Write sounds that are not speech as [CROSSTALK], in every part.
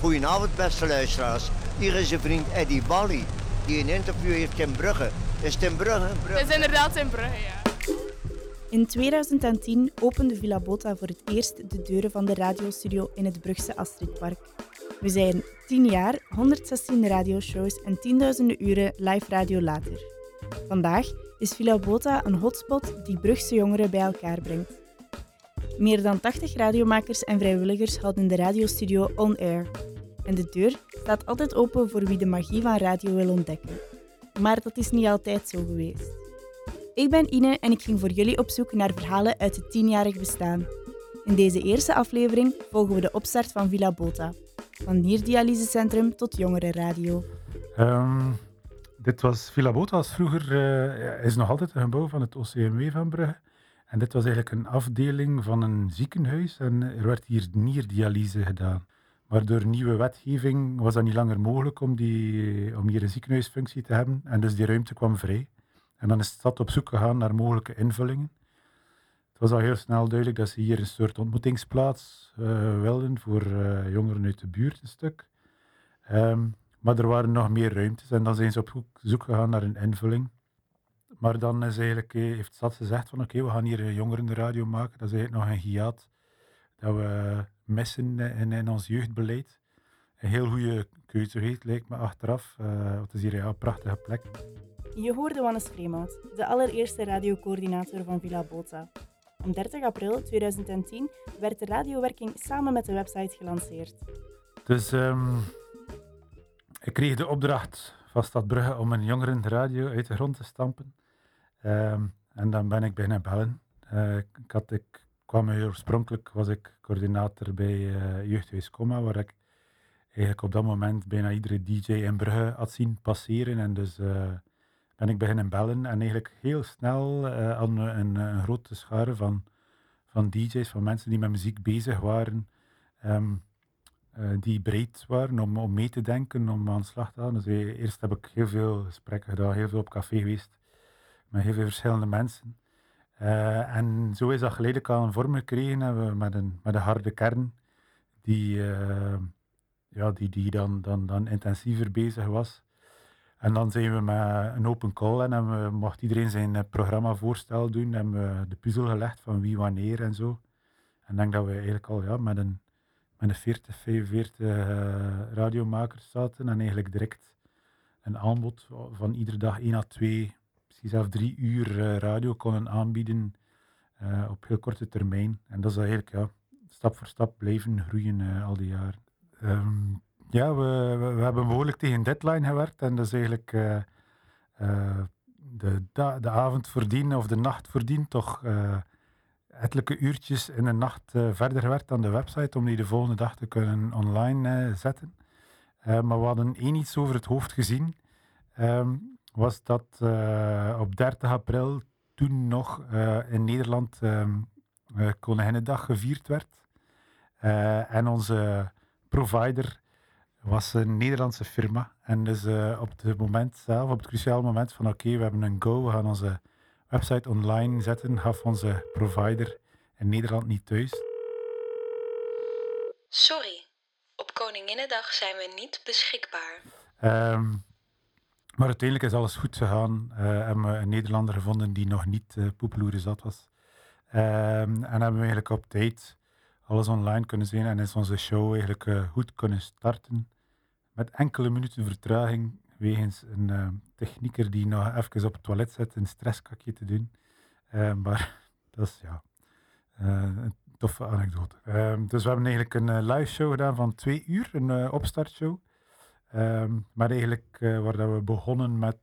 Goedenavond, beste luisteraars. Hier is je vriend Eddie Bally, die een interview heeft in Brugge. Is het in Brugge? Brugge? Het is inderdaad in Brugge, ja. In 2010 opende Villa Bota voor het eerst de deuren van de radiostudio in het Brugse Astridpark. We zijn 10 jaar, 116 radioshows en tienduizenden uren live radio later. Vandaag is Villa Bota een hotspot die Brugse jongeren bij elkaar brengt. Meer dan 80 radiomakers en vrijwilligers houden de radiostudio on air. En de deur staat altijd open voor wie de magie van radio wil ontdekken. Maar dat is niet altijd zo geweest. Ik ben Ine en ik ging voor jullie op zoek naar verhalen uit het tienjarig bestaan. In deze eerste aflevering volgen we de opstart van Villa Bota. Van nierdialysecentrum tot jongerenradio. Um, dit was Villa Bota, was vroeger, uh, is nog altijd een gebouw van het OCMW van Brugge. En dit was eigenlijk een afdeling van een ziekenhuis en er werd hier nierdialyse gedaan. Maar door nieuwe wetgeving was dat niet langer mogelijk om, die, om hier een ziekenhuisfunctie te hebben. En dus die ruimte kwam vrij. En dan is de stad op zoek gegaan naar mogelijke invullingen. Het was al heel snel duidelijk dat ze hier een soort ontmoetingsplaats uh, wilden voor uh, jongeren uit de buurt, een stuk. Um, maar er waren nog meer ruimtes en dan zijn ze op zoek gegaan naar een invulling. Maar dan is eigenlijk, eh, heeft de stad gezegd van oké, we gaan hier een jongerenradio maken. Dat is eigenlijk nog een hiaat dat we missen in, in ons jeugdbeleid. Een heel goede keuze geweest, lijkt me achteraf. Uh, het is hier een prachtige plek. Je hoorde Wannes Vreemhout, de allereerste radiocoördinator van Villa Bota. Op 30 april 2010 werd de radiowerking samen met de website gelanceerd. Dus um, ik kreeg de opdracht van Stad Brugge om een jongerenradio uit de grond te stampen. Um, en dan ben ik beginnen bellen. Uh, ik, had, ik kwam oorspronkelijk, was ik coördinator bij uh, Jeugdhuis Comma, waar ik eigenlijk op dat moment bijna iedere DJ in Brugge had zien passeren. En dus uh, ben ik beginnen bellen en eigenlijk heel snel uh, aan een, een, grote schare van, van DJ's, van mensen die met muziek bezig waren, uh, die breed waren om, om mee te denken, om aan de slag te gaan. Dus eerst heb ik heel veel gesprekken gedaan, heel veel op café geweest, met heel veel verschillende mensen. Uh, en zo is dat geleidelijk aan een vorm gekregen hebben we met een, met een harde kern die, ja, die, die dan, dan, dan intensiever bezig was. En dan zijn we met een open call en hebben mocht iedereen zijn eh, programmavoorstel doen. En we de puzzel gelegd van wie wanneer en zo. En ik denk dat we eigenlijk al ja, met, een, met een 40, 45 uh, radiomakers zaten. En eigenlijk direct een aanbod van iedere dag 1 à 2, zelfs 3 uur uh, radio konden aanbieden uh, op heel korte termijn. En dat is eigenlijk ja, stap voor stap blijven groeien uh, al die jaren. Um, ja, we, we, hebben behoorlijk tegen deadline gewerkt. En dat is eigenlijk de, de avond voordien of de nacht voordien toch uh, ettelijke uurtjes in de nacht verder gewerkt aan de website om die de volgende dag te kunnen online zetten. maar we hadden één iets over het hoofd gezien. Um, was dat op 30 april toen nog in Nederland um, Koninginnedag gevierd werd. en onze provider was een Nederlandse firma. En dus op het moment zelf, op het cruciale moment van oké, okay, we hebben een go, we gaan onze website online zetten, gaf onze provider in Nederland niet thuis. Sorry, op Koninginnedag zijn we niet beschikbaar. Um, maar uiteindelijk is alles goed gegaan. Uh, hebben we een Nederlander gevonden die nog niet uh, poepeloeren zat was. Um, en hebben we eigenlijk op tijd alles online kunnen zien en is onze show eigenlijk uh, goed kunnen starten. Met enkele minuten vertraging wegens een technieker die nog even op het toilet zit een stresskakje te doen. Uh, maar [LAUGHS] dat is ja, een toffe anekdote. Ehm, dus we hebben eigenlijk een live show gedaan van twee uur, een opstartshow. Um, maar eigenlijk waar dat we begonnen met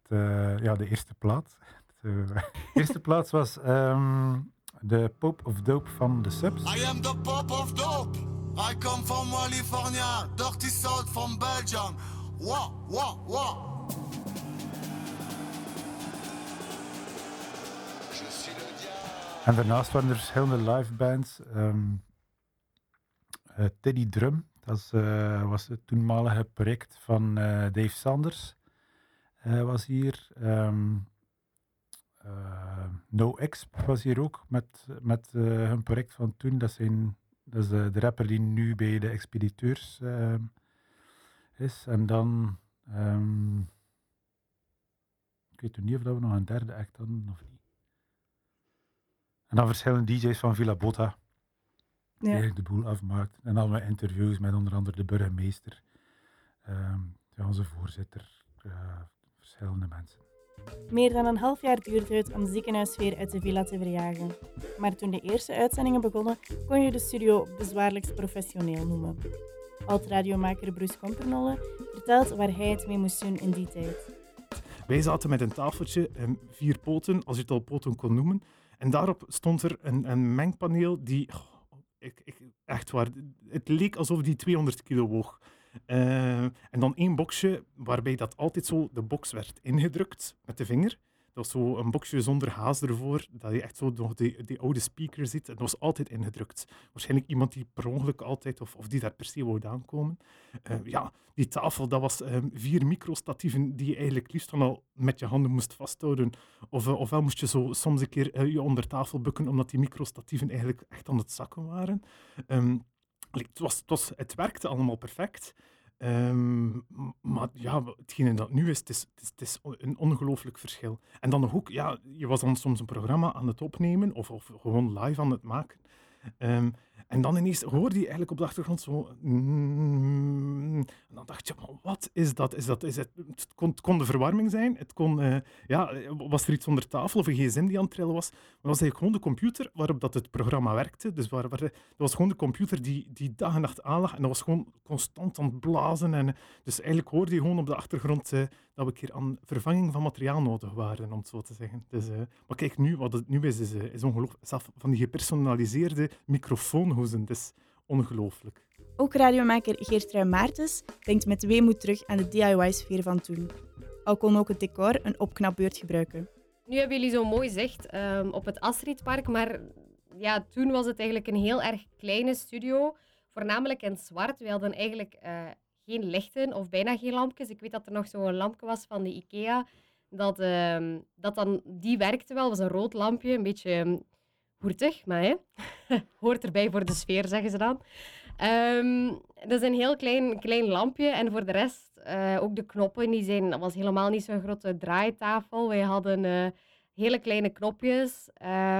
ja, de eerste plaats. [LAUGHS] de eerste plaats was um, de Pope of Dope van de Subs. I am the Pope of Dope. I come from California, dirty south from Belgium. Wah, wah, wah. En daarnaast waren er verschillende live bands. Um, uh, Teddy Drum, dat uh, was het toenmalige project van uh, Dave Sanders, was hier. Um, was hier ook met, met hun project van toen. Dat, zijn, is de, rapper die nu bij de Expediteurs is. En dan, ehm, ik weet niet of we nog een derde act hadden of niet. En dan verschillende DJ's van Villa Botta, die eigenlijk de boel afmaakt. En dan met interviews met onder andere de burgemeester, ehm, ja, onze voorzitter, eh, verschillende mensen. Meer dan een half jaar duurde het om ziekenhuisfeer uit de villa te verjagen. Maar toen de eerste uitzendingen begonnen, kon je de studio bezwaarlijk professioneel noemen. Oud-radiomaker Bruce Kompernolle vertelt waar hij het mee moest doen in die tijd. Wij zaten met een tafeltje, ehm, vier poten, als je het al poten kon noemen. En daarop stond er een, een mengpaneel die, oh, ik, echt waar, het leek alsof die 200 kilo woog. Eh, en dan één boxje waarbij dat altijd zo de box werd ingedrukt met de vinger. Dat was zo een boxje zonder haas ervoor, dat je echt zo nog die, die oude speaker ziet. En dat was altijd ingedrukt. Waarschijnlijk iemand die per ongeluk altijd, of, of die daar per se wou aankomen. Eh, ja, die tafel, dat was ehm, vier microstatieven die je eigenlijk liefst dan al met je handen moest vasthouden. Of, eh, ofwel moest je zo soms een keer eh, je onder tafel bukken, omdat die microstatieven eigenlijk echt aan het zakken waren. Ehm, het, was, het, was, het werkte allemaal perfect. Ehm, maar ja, hetgene dat nu is, het is, het is, het is een ongelooflijk verschil. En dan nog ook, ja, je was dan soms een programma aan het opnemen of, of gewoon live aan het maken. Ehm, en dan ineens hoorde je eigenlijk op de achtergrond zo... mm, en dan dacht je, maar wat is dat? Is dat is het, kon, kon de verwarming zijn. Het kon, eh, ja, was er iets onder tafel of een gsm die aan het trillen was. Maar het was eigenlijk gewoon de computer waarop dat het programma werkte. Dus waar, waar, dat was gewoon de computer die, die dag en nacht aanlag. En dat was gewoon constant aan het blazen. En, dus eigenlijk hoorde je gewoon op de achtergrond eh, dat we een keer aan vervanging van materiaal nodig waren, om het zo te zeggen. Dus, eh, maar kijk, nu, wat het nu is, is, is ongelooflijk. Zelf van die gepersonaliseerde microfoonhoezen. Het is ongelooflijk. Ook radiomaker Geertrui Maartens denkt met weemoed terug aan de DIY-sfeer van toen. Al kon ook het decor een opknapbeurt gebruiken. Nu hebben jullie zo mooi zicht ehm, op het Astridpark, maar ja, toen was het eigenlijk een heel erg kleine studio, voornamelijk in zwart. We hadden eigenlijk eh, geen lichten of bijna geen lampjes. Ik weet dat er nog zo'n lampje was van de IKEA, dat, ehm, dat dan, die werkte wel, was een rood lampje, een beetje um, hoertig, maar hè, [LAUGHS] hoort erbij voor de sfeer, zeggen ze dan. Ehm, dat is een heel klein, klein lampje en voor de rest uh, ook de knoppen, die zijn, dat was helemaal niet zo'n grote draaitafel. Wij hadden uh, hele kleine knopjes.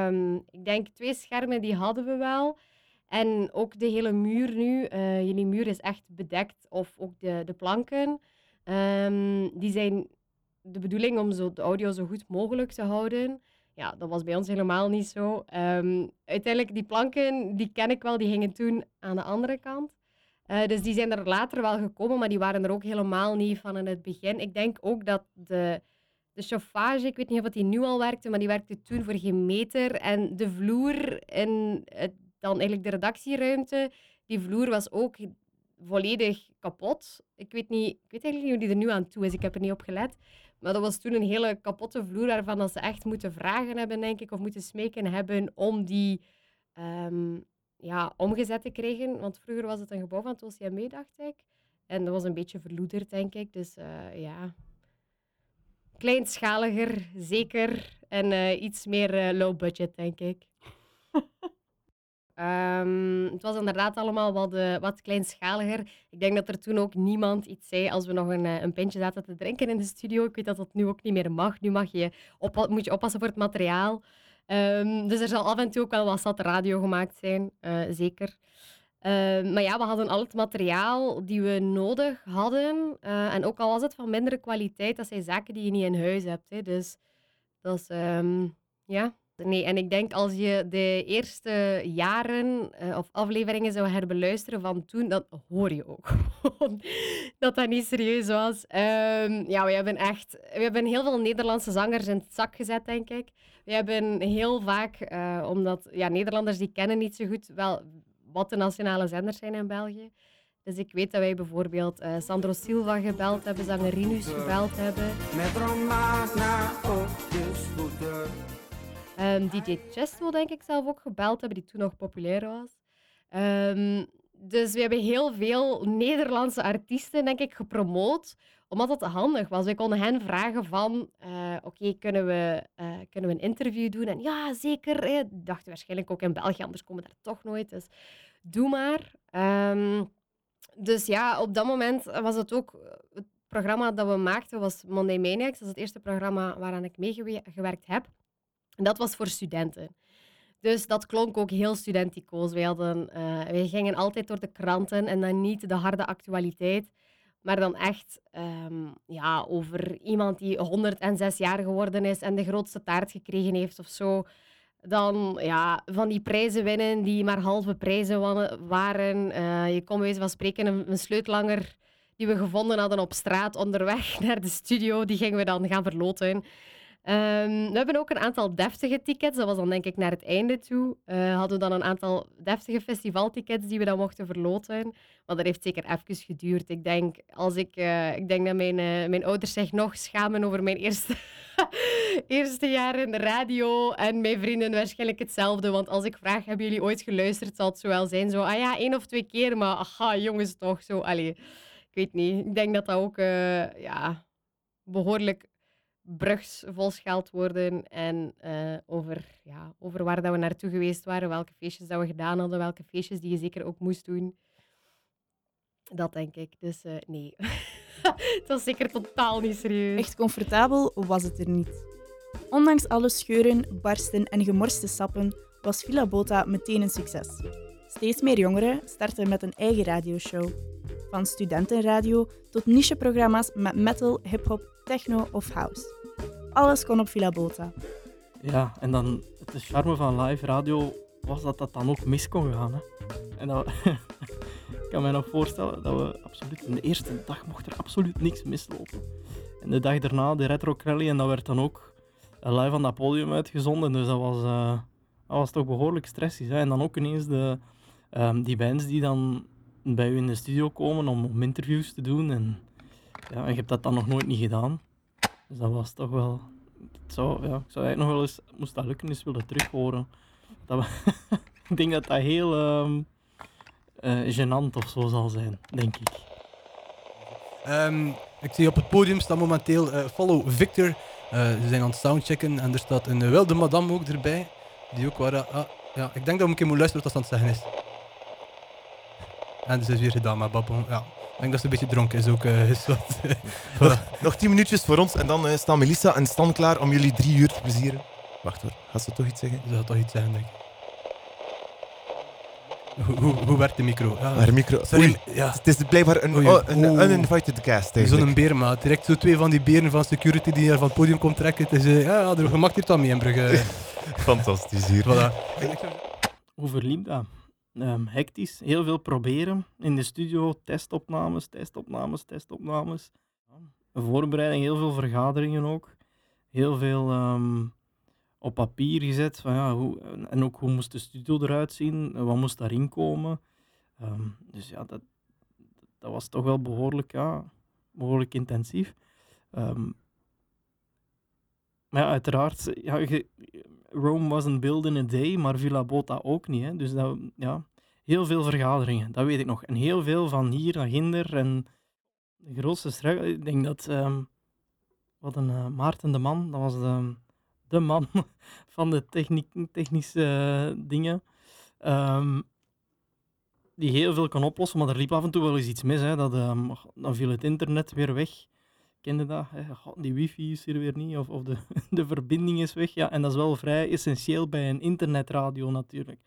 Um, ik denk twee schermen, die hadden we wel. En ook de hele muur nu, uh, jullie muur is echt bedekt, of ook de, de planken. Um, die zijn de bedoeling om zo de audio zo goed mogelijk te houden. Ja, dat was bij ons helemaal niet zo. Um, uiteindelijk, die planken, die ken ik wel, die hingen toen aan de andere kant. Uh, dus die zijn er later wel gekomen, maar die waren er ook helemaal niet van in het begin. Ik denk ook dat de, de chauffage, ik weet niet of die nu al werkte, maar die werkte toen voor geen meter. En de vloer in het, dan eigenlijk de redactieruimte, die vloer was ook volledig kapot. Ik weet, niet, ik weet eigenlijk niet hoe die er nu aan toe is, ik heb er niet op gelet. Maar dat was toen een hele kapotte vloer waarvan dat ze echt moeten vragen hebben, denk ik, of moeten smeken hebben om die um, ja, omgezet te krijgen. Want vroeger was het een gebouw van het OCME, dacht ik. En dat was een beetje verloederd, denk ik. Dus uh, ja, kleinschaliger, zeker. En uh, iets meer uh, low budget, denk ik. [LAUGHS] um, het was inderdaad allemaal wat, uh, wat kleinschaliger. Ik denk dat er toen ook niemand iets zei als we nog een, een pintje zaten te drinken in de studio. Ik weet dat dat nu ook niet meer mag. Nu mag je op, moet je oppassen voor het materiaal. Um, dus er zal af en toe ook wel wat zat radio gemaakt zijn, uh, zeker. Uh, maar ja, we hadden al het materiaal die we nodig hadden. En ook al was het van mindere kwaliteit, dat zijn zaken die je niet in huis hebt. Hè. Dus dat is, ja... Nee, en ik denk als je de eerste jaren uh, of afleveringen zou herbeluisteren van toen, dan hoor je ook [LAUGHS] dat dat niet serieus was. Um, ja, we hebben echt... We hebben heel veel Nederlandse zangers in het zak gezet, denk ik. We hebben heel vaak, uh, omdat ja, Nederlanders die kennen niet zo goed wel wat de nationale zenders zijn in België. Dus ik weet dat wij bijvoorbeeld uh, Sandro Silva gebeld hebben, zanger Rinus gebeld hebben. Met Romana. Um, DJ Chesto, denk ik, zelf ook gebeld hebben, die toen nog populair was. Um, dus we hebben heel veel Nederlandse artiesten, denk ik, gepromoot, omdat het handig was. Wij konden hen vragen van, uh, oké, kunnen, we, uh, kunnen we een interview doen? En ja, zeker. Hè. Dachten waarschijnlijk ook in België, anders komen we daar toch nooit. Dus doe maar. Um, dus ja, op dat moment was het ook... Het programma dat we maakten was Monday Maniacs. Dat is het eerste programma waaraan ik meegewerkt heb. En dat was voor studenten. Dus dat klonk ook heel studenticoos. Wij, hadden, eh, wij gingen altijd door de kranten en dan niet de harde actualiteit, maar dan echt ehm, ja, over iemand die 106 jaar geworden is en de grootste taart gekregen heeft of zo. Dan ja, van die prijzen winnen die maar halve prijzen waren. Uh, je kon wijze van spreken een, een sleutelanger die we gevonden hadden op straat onderweg [LAUGHS] naar de studio, die gingen we dan gaan verloten. Um, we hebben ook een aantal deftige tickets. Dat was dan denk ik naar het einde toe. Uh, hadden we dan een aantal deftige festivaltickets die we dan mochten verloten. Maar dat heeft zeker even geduurd. Ik denk, als ik, uh, ik denk dat mijn, uh, mijn ouders zich nog schamen over mijn eerste, [LAUGHS] eerste jaar in de radio. En mijn vrienden waarschijnlijk hetzelfde. Want als ik vraag, hebben jullie ooit geluisterd? Zal het zo wel zijn. Zo, ah ja, één of twee keer. Maar aha, jongens toch. Zo, allee, ik weet niet. Ik denk dat dat ook ja, behoorlijk brugs volscheld worden en uh, over, ja, over waar dat we naartoe geweest waren, welke feestjes dat we gedaan hadden, welke feestjes die je zeker ook moest doen. Dat denk ik. Dus uh, nee, [LAUGHS] het was zeker totaal niet serieus. Echt comfortabel was het er niet. Ondanks alle scheuren, barsten en gemorste sappen was Villa Bota meteen een succes. Steeds meer jongeren starten met een eigen radioshow. Van studentenradio tot nicheprogramma's met metal, hip-hop, techno of house. Alles kon op Villa Bota. Ja, en dan het charme van live radio was dat dat dan ook mis kon gaan. Hè. En dat, [LAUGHS] ik kan me nog voorstellen dat we absoluut de eerste dag mocht er absoluut niks mislopen. En de dag daarna de Retro Rally en dat werd dan ook live van dat podium uitgezonden. Dus dat was, uh, dat was toch behoorlijk stressig. Hè. En dan ook ineens de, um, die bands die dan bij u in de studio komen om, om interviews te doen. En, ja, en je hebt dat dan nog nooit niet gedaan. Dus dat was toch wel. Zou, ja, ik zou eigenlijk nog wel eens, moest dat lukken, eens willen terug horen. Dat, [LAUGHS] ik denk dat dat heel um, gênant of zo zal zijn, denk ik. Um, ik zie op het podium staan momenteel uh, Follow Victor. Uh, ze zijn aan het soundchecken en er staat een wilde madame ook erbij. Die ook waar. Ah, ja, ik denk dat we een keer moeten luisteren wat dat aan het zeggen is. En dus is weer gedaan met Babon. Ja. Ik denk dat ze een beetje dronken is ook. Uh, is wat, [LAUGHS] nog, nog tien minuutjes voor ons en dan uh, staan Melissa en Stan klaar om jullie drie uur te plezieren. Wacht hoor, gaat ze toch iets zeggen? Ze gaat toch iets zeggen, denk ik. Hoe, hoe, hoe werkt de micro? Ja. Haar micro. Sorry, ja. het is blijkbaar een, een uninvited guest. Zo'n beermaat. Direct zo twee van die beren van security die hier van het podium komt trekken. Het is, uh, ja, er gemaakt hier dan mee in Brugge. [LAUGHS] Fantastisch hier. Voilà. Hoe verliep dat? Um, hectisch. Heel veel proberen in de studio. Testopnames, testopnames, testopnames. Voorbereiding, heel veel vergaderingen ook. Heel veel um, op papier gezet. Van, ja, hoe, en ook hoe moest de studio eruit zien? Wat moest daarin komen? Um, dus ja, dat, dat was toch wel behoorlijk, ja, behoorlijk intensief. maar ja, uiteraard, ja, je, Rome wasn't built in a day, maar Villa Bota ook niet. Hè. Dus dat, ja, heel veel vergaderingen, dat weet ik nog. En heel veel van hier naar Ginder. En de grootste struggle, ik denk dat um, wat een uh, Maarten de Man, dat was de, de man [LAUGHS] van de techniek, technische uh, dingen. Um, die heel veel kan oplossen, maar er liep af en toe wel eens iets mis. Hè. Dat, um, dan viel het internet weer weg kende dat. Die wifi is er weer niet, of, of de, [LAUGHS] de verbinding is weg. Ja, en dat is wel vrij essentieel bij een internetradio natuurlijk.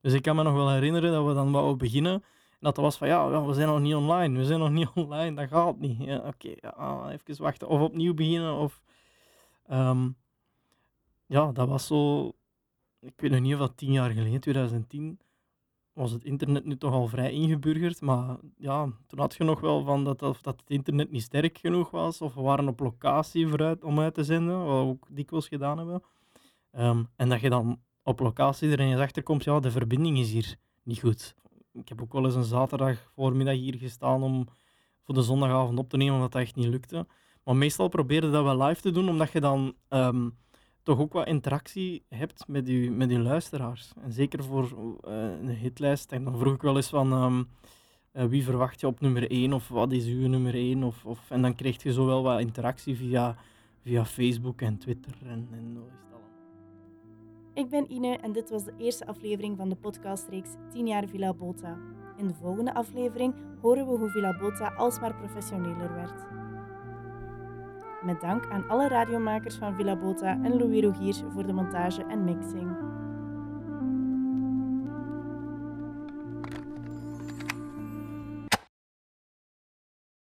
Dus ik kan me nog wel herinneren dat we dan wouden beginnen. En dat was van, ja, we zijn nog niet online. We zijn nog niet [LAUGHS] online, dat gaat niet. Ja, Oké, ja, ah, even wachten. Of opnieuw beginnen. Of, um, ja, dat was zo... Ik weet nog niet of dat tien jaar geleden, 2010 was het internet nu toch al vrij ingeburgerd. Maar ja, toen had je nog wel van dat, dat het internet niet sterk genoeg was. Of we waren op locatie vooruit om uit te zenden, wat we ook dikwijls gedaan hebben. Um, en dat je dan op locatie er eens achter komt, ja, de verbinding is hier niet goed. Ik heb ook wel eens een zaterdag voormiddag hier gestaan om voor de zondagavond op te nemen, omdat dat echt niet lukte. Maar meestal probeerde dat wel live te doen, omdat je dan um, toch ook wat interactie hebt met je, met je luisteraars. En zeker voor uh, een hitlijst. En dan vroeg ik wel eens van um, uh, wie verwacht je op nummer 1 of wat is uw nummer 1? Of, of, en dan kreeg je zo wel wat interactie via, via Facebook en Twitter en, en is dat Ik ben Ine en dit was de eerste aflevering van de podcastreeks 10 jaar Villa Bota. In de volgende aflevering horen we hoe Villa Bota alsmaar professioneler werd. Met dank aan alle radiomakers van Villa Bota en Louis Rogiers voor de montage en mixing.